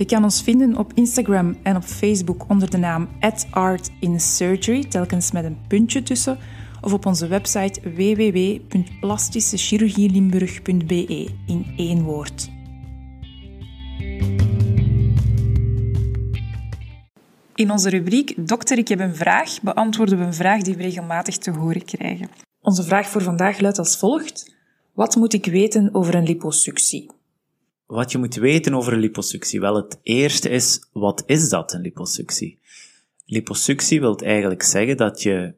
Je kan ons vinden op Instagram en op Facebook onder de naam @artinsurgery, telkens met een puntje tussen, of op onze website www.plastischechirurgielimburg.be in één woord. In onze rubriek Dokter, ik heb een vraag beantwoorden we een vraag die we regelmatig te horen krijgen. Onze vraag voor vandaag luidt als volgt. Wat moet ik weten over een liposuctie? Wat je moet weten over liposuctie? Wel, het eerste is, wat is dat, een liposuctie? Liposuctie wil eigenlijk zeggen dat je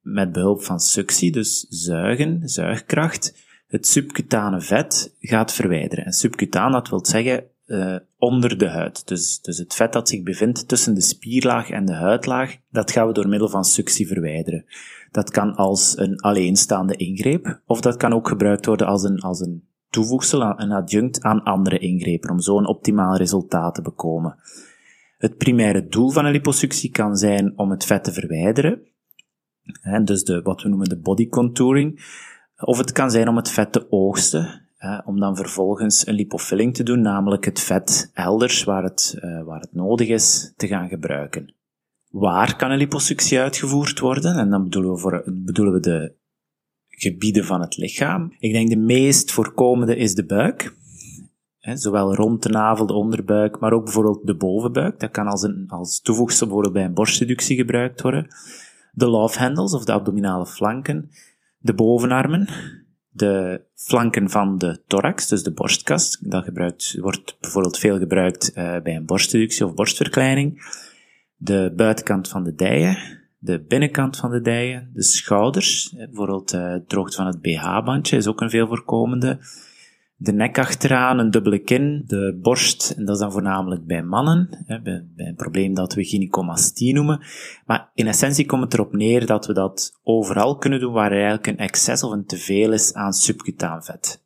met behulp van suctie, dus zuigen, zuigkracht, het subcutane vet gaat verwijderen. En subcutaan, dat wil zeggen uh, onder de huid. Dus, dus het vet dat zich bevindt tussen de spierlaag en de huidlaag, dat gaan we door middel van suctie verwijderen. Dat kan als een alleenstaande ingreep, of dat kan ook gebruikt worden als een, als een toevoegsel, een adjunct aan andere ingrepen, om zo een optimaal resultaat te bekomen. Het primaire doel van een liposuctie kan zijn om het vet te verwijderen, hè, dus de, wat we noemen de body contouring, of het kan zijn om het vet te oogsten, hè, om dan vervolgens een lipofilling te doen, namelijk het vet elders waar het, uh, waar het nodig is te gaan gebruiken. Waar kan een liposuctie uitgevoerd worden? En dan bedoelen we, voor, bedoelen we de gebieden van het lichaam. Ik denk de meest voorkomende is de buik. Zowel rond de navel, de onderbuik, maar ook bijvoorbeeld de bovenbuik. Dat kan als, een, als toevoegsel bijvoorbeeld bij een borstreductie gebruikt worden. De love handles, of de abdominale flanken. De bovenarmen. De flanken van de thorax, dus de borstkast. Dat wordt bijvoorbeeld veel gebruikt uh, bij een borstreductie of borstverkleining. De buitenkant van de dijen de binnenkant van de dijen, de schouders, bijvoorbeeld uh, het droogte van het BH-bandje is ook een veel voorkomende. De nek achteraan, een dubbele kin, de borst, en dat is dan voornamelijk bij mannen, bij, een probleem dat we gynecomastie noemen. Maar in essentie komt het erop neer dat we dat overal kunnen doen waar er eigenlijk een excess of een teveel is aan subcutaan vet.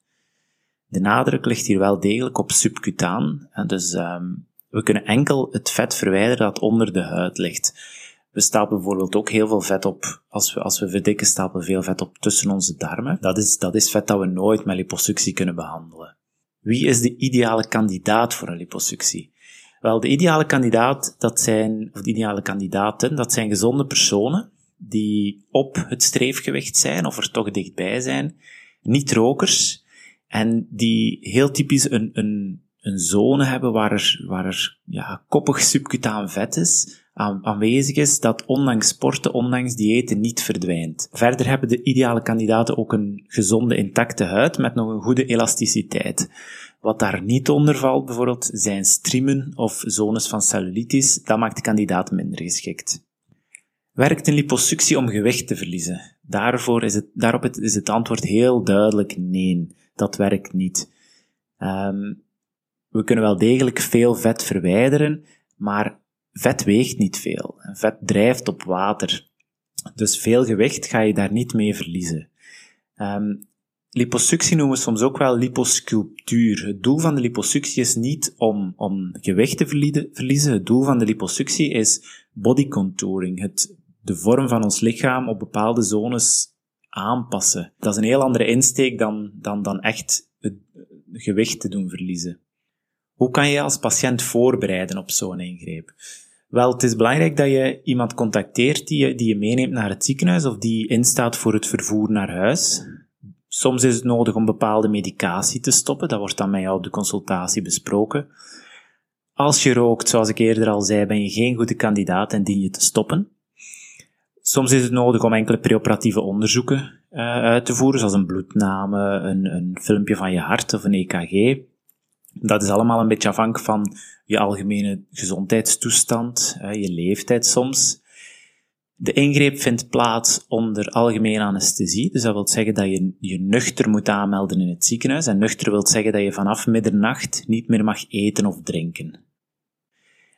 De nadruk ligt hier wel degelijk op subcutaan, dus um, we kunnen enkel het vet verwijderen dat onder de huid ligt. We stapelen bijvoorbeeld ook heel veel vet op, als we, als we verdikken, stapelen veel vet op tussen onze darmen. Dat is, dat is vet dat we nooit met liposuctie kunnen behandelen. Wie is de ideale kandidaat voor een liposuctie? Wel, de ideale kandidaat, dat zijn, of de ideale kandidaten, dat zijn gezonde personen die op het streefgewicht zijn, of er toch dichtbij zijn, niet rokers, en die heel typisch een, een, een zone hebben waar er, waar er ja, koppig subcutaan vet is, aanwezig is, dat ondanks sporten, ondanks diëten niet verdwijnt. Verder hebben de ideale kandidaten ook een gezonde, intacte huid met nog een goede elasticiteit. Wat daar niet onder valt, bijvoorbeeld, zijn striemen of zones van cellulitis. Dat maakt de kandidaat minder geschikt. Werkt een liposuctie om gewicht te verliezen? Daarvoor is het, daarop is het antwoord heel duidelijk nee. Dat werkt niet. Um, we kunnen wel degelijk veel vet verwijderen, maar vet weegt niet veel. Vet drijft op water. Dus veel gewicht ga je daar niet mee verliezen. Um, liposuctie noemen we soms ook wel liposculptuur. Het doel van de liposuctie is niet om, om gewicht te verliezen. Het doel van de liposuctie is body contouring. Het, de vorm van ons lichaam op bepaalde zones aanpassen. Dat is een heel andere insteek dan, dan, dan echt het gewicht te doen verliezen. Hoe kan je als patiënt voorbereiden op zo'n ingreep? Wel, het is belangrijk dat je iemand contacteert die je, die je meeneemt naar het ziekenhuis of die instaat voor het vervoer naar huis. Soms is het nodig om bepaalde medicatie te stoppen. Dat wordt dan met jou op de consultatie besproken. Als je rookt, zoals ik eerder al zei, ben je geen goede kandidaat en dien je te stoppen. Soms is het nodig om enkele preoperatieve onderzoeken uh, uit te voeren, zoals een bloedname, een, een filmpje van je hart of een EKG. Dat is allemaal een beetje afhankelijk van je algemene gezondheidstoestand, je leeftijd soms. De ingreep vindt plaats onder algemene anesthesie, dus dat wil zeggen dat je je nuchter moet aanmelden in het ziekenhuis. En nuchter wil zeggen dat je vanaf middernacht niet meer mag eten of drinken.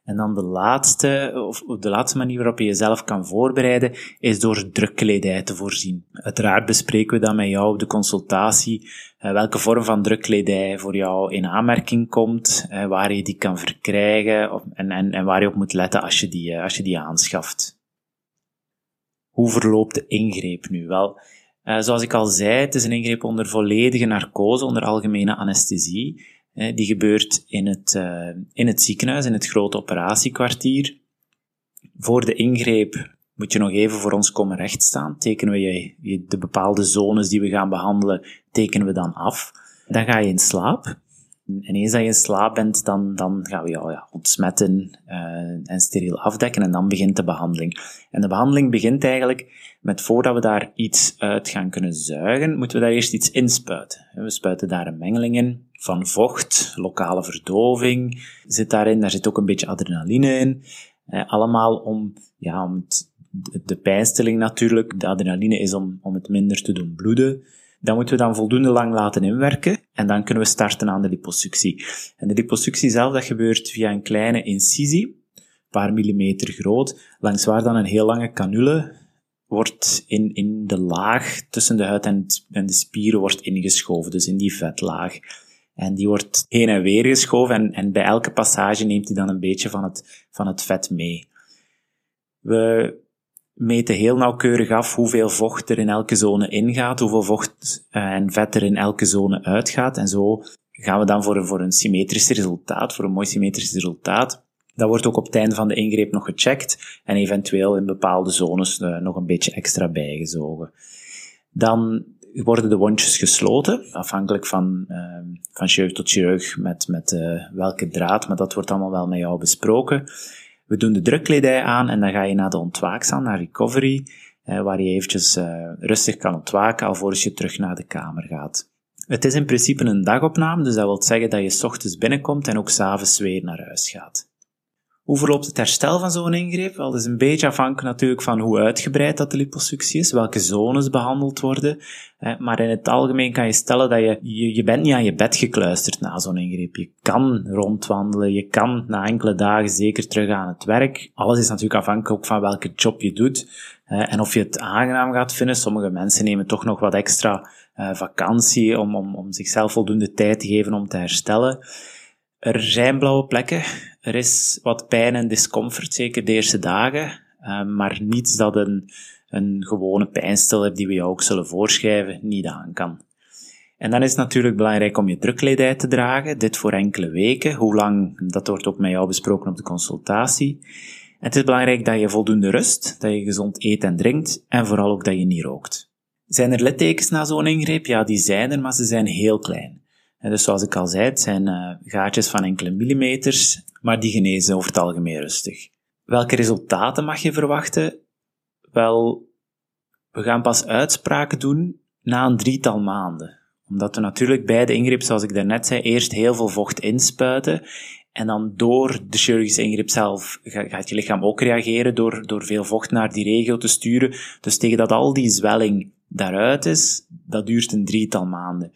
En dan de laatste, of de laatste manier waarop je jezelf kan voorbereiden, is door drukkledij te voorzien. Uiteraard bespreken we dan met jou op de consultatie uh, welke vorm van drukkledij voor jou in aanmerking komt, uh, waar je die kan verkrijgen en, en, en waar je op moet letten als je die, uh, als je die aanschaft. Hoe verloopt de ingreep nu? Wel, zoals ik al zei, het is een ingreep onder volledige narcose, onder algemene anesthesie. Die gebeurt in het, uh, in het ziekenhuis, in het grote operatiekwartier. Voor de ingreep moet je nog even voor ons komen rechtstaan. Tekenen we je, de bepaalde zones die we gaan behandelen, tekenen we dan af. Dan ga je in slaap. En eens dat je in slaap bent, dan, dan gaan we jou ja, ontsmetten uh, en steriel afdekken en dan begint de behandeling. En de behandeling begint eigenlijk met voordat we daar iets uit gaan kunnen zuigen, moeten we daar eerst iets inspuiten. We spuiten daar een mengeling in van vocht, lokale verdoving zit daarin, daar zit ook een beetje adrenaline in. Eh, allemaal om, ja, om de pijnstilling natuurlijk, de adrenaline is om, om het minder te doen bloeden. Dat moeten we dan voldoende lang laten inwerken en dan kunnen we starten aan de liposuctie. En de liposuctie zelf, dat gebeurt via een kleine incisie, een paar millimeter groot, langs waar dan een heel lange canule wordt in, in de laag tussen de huid en, en de spieren wordt ingeschoven, dus in die vetlaag. En die wordt heen en weer geschoven en, en bij elke passage neemt hij dan een beetje van het, van het vet mee. We meten heel nauwkeurig af hoeveel vocht er in elke zone ingaat, hoeveel vocht eh, en vet er in elke zone uitgaat. En zo gaan we dan voor een, voor een symmetrisch resultaat, voor een mooi symmetrisch resultaat. Dat wordt ook op het einde van de ingreep nog gecheckt en eventueel in bepaalde zones uh, nog een beetje extra bijgezogen. Dan worden de wondjes gesloten, afhankelijk van, uh, van chirurg tot chirurg met, met uh, welke draad, maar dat wordt allemaal wel met jou besproken. We doen de drukkledij aan en dan ga je naar de ontwaakzaal, naar recovery, uh, waar je eventjes uh, rustig kan ontwaken alvorens je terug naar de kamer gaat. Het is in principe een dagopname, dus dat wil zeggen dat je s ochtends binnenkomt en ook s'avonds weer naar huis gaat. Hoe verloopt het herstel van zo'n ingreep? Wel, dat is een beetje afhankelijk natuurlijk van hoe uitgebreid dat de liposuctie is, welke zones behandeld worden. Maar in het algemeen kan je stellen dat je, je, je bent niet aan je bed gekluisterd na zo'n ingreep. Je kan rondwandelen, je kan na enkele dagen zeker terug aan het werk. Alles is natuurlijk afhankelijk ook van welke job je doet. En of je het aangenaam gaat vinden. Sommige mensen nemen toch nog wat extra eh, vakantie om, om, om zichzelf voldoende tijd te geven om te herstellen. Er zijn blauwe plekken. Er is wat pijn en discomfort, zeker de eerste dagen. Uh, maar niets dat een, een gewone pijnstiller die we jou ook zullen voorschrijven niet aan kan. En dan is het natuurlijk belangrijk om je drukkledij te dragen, dit voor enkele weken. Hoe lang, dat wordt ook met jou besproken op de consultatie. En het is belangrijk dat je voldoende rust, dat je gezond eet en drinkt en vooral ook dat je niet rookt. Zijn er littekens na zo'n ingreep? Ja, die zijn er, maar ze zijn heel klein. En dus zoals ik al zei, het zijn uh, gaatjes van enkele millimeters, maar die genezen over het algemeen rustig. Welke resultaten mag je verwachten? Wel, we gaan pas uitspraken doen na een drietal maanden. Omdat we natuurlijk bij de ingreep, zoals ik daarnet zei, eerst heel veel vocht inspuiten. En dan door de chirurgische ingreep zelf gaat je lichaam ook reageren door, door veel vocht naar die regio te sturen. Dus tegen dat al die zwelling daaruit is, dat duurt een drietal maanden.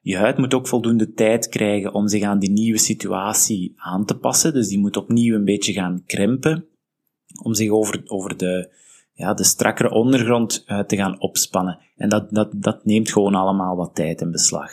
Je huid moet ook voldoende tijd krijgen om zich aan die nieuwe situatie aan te passen. Dus die moet opnieuw een beetje gaan krimpen. Om zich over, over de, ja, de strakkere ondergrond uh, te gaan opspannen. En dat, dat, dat neemt gewoon allemaal wat tijd in beslag.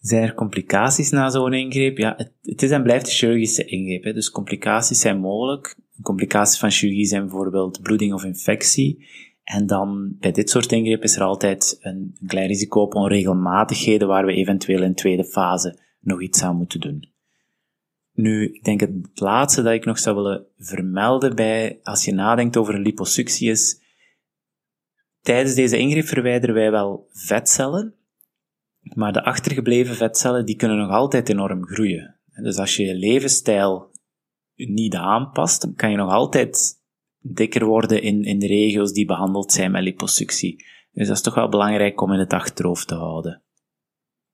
Zijn er complicaties na zo'n ingreep? Ja, het, het, is en blijft een chirurgische ingreep. Dus complicaties zijn mogelijk. Complicaties van chirurgie zijn bijvoorbeeld bloeding of infectie. En dan bij dit soort ingrepen is er altijd een, klein risico op onregelmatigheden waar we eventueel in tweede fase nog iets aan moeten doen. Nu, ik denk het laatste dat ik nog zou willen vermelden bij, als je nadenkt over een liposuctie is, tijdens deze ingreep verwijderen wij wel vetcellen, maar de achtergebleven vetcellen die kunnen nog altijd enorm groeien. Dus als je je levensstijl niet aanpast, kan je nog altijd dikker worden in, in de regio's die behandeld zijn met liposuctie. Dus dat is toch wel belangrijk om in het achterhoofd te houden.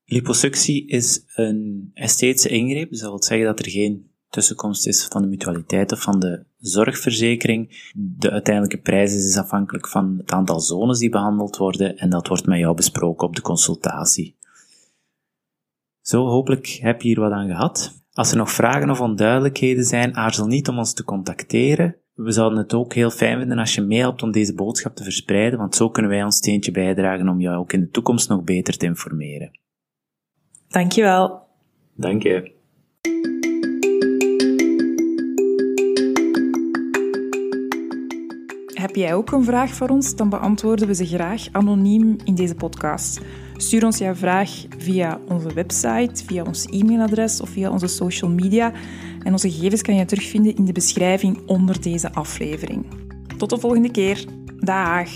Liposuctie is een esthetische ingreep, dus dat wil zeggen dat er geen tussenkomst is van de mutualiteit of van de zorgverzekering. De uiteindelijke prijs is afhankelijk van het aantal zones die behandeld worden en dat wordt met jou besproken op de consultatie. Zo, hopelijk heb je hier wat aan gehad. Als er nog vragen of onduidelijkheden zijn, aarzel niet om ons te contacteren. We zouden het ook heel fijn vinden als je meehelpt om deze boodschap te verspreiden, want zo kunnen wij ons steentje bijdragen om jou ook in de toekomst nog beter te informeren. Dankjewel. Dank je. Heb jij ook een vraag voor ons? Dan beantwoorden we ze graag anoniem in deze podcast. Stuur ons jouw vraag via onze website, via ons e-mailadres of via onze social media. En onze gegevens kan je terugvinden in de beschrijving onder deze aflevering. Tot de volgende keer. Dag!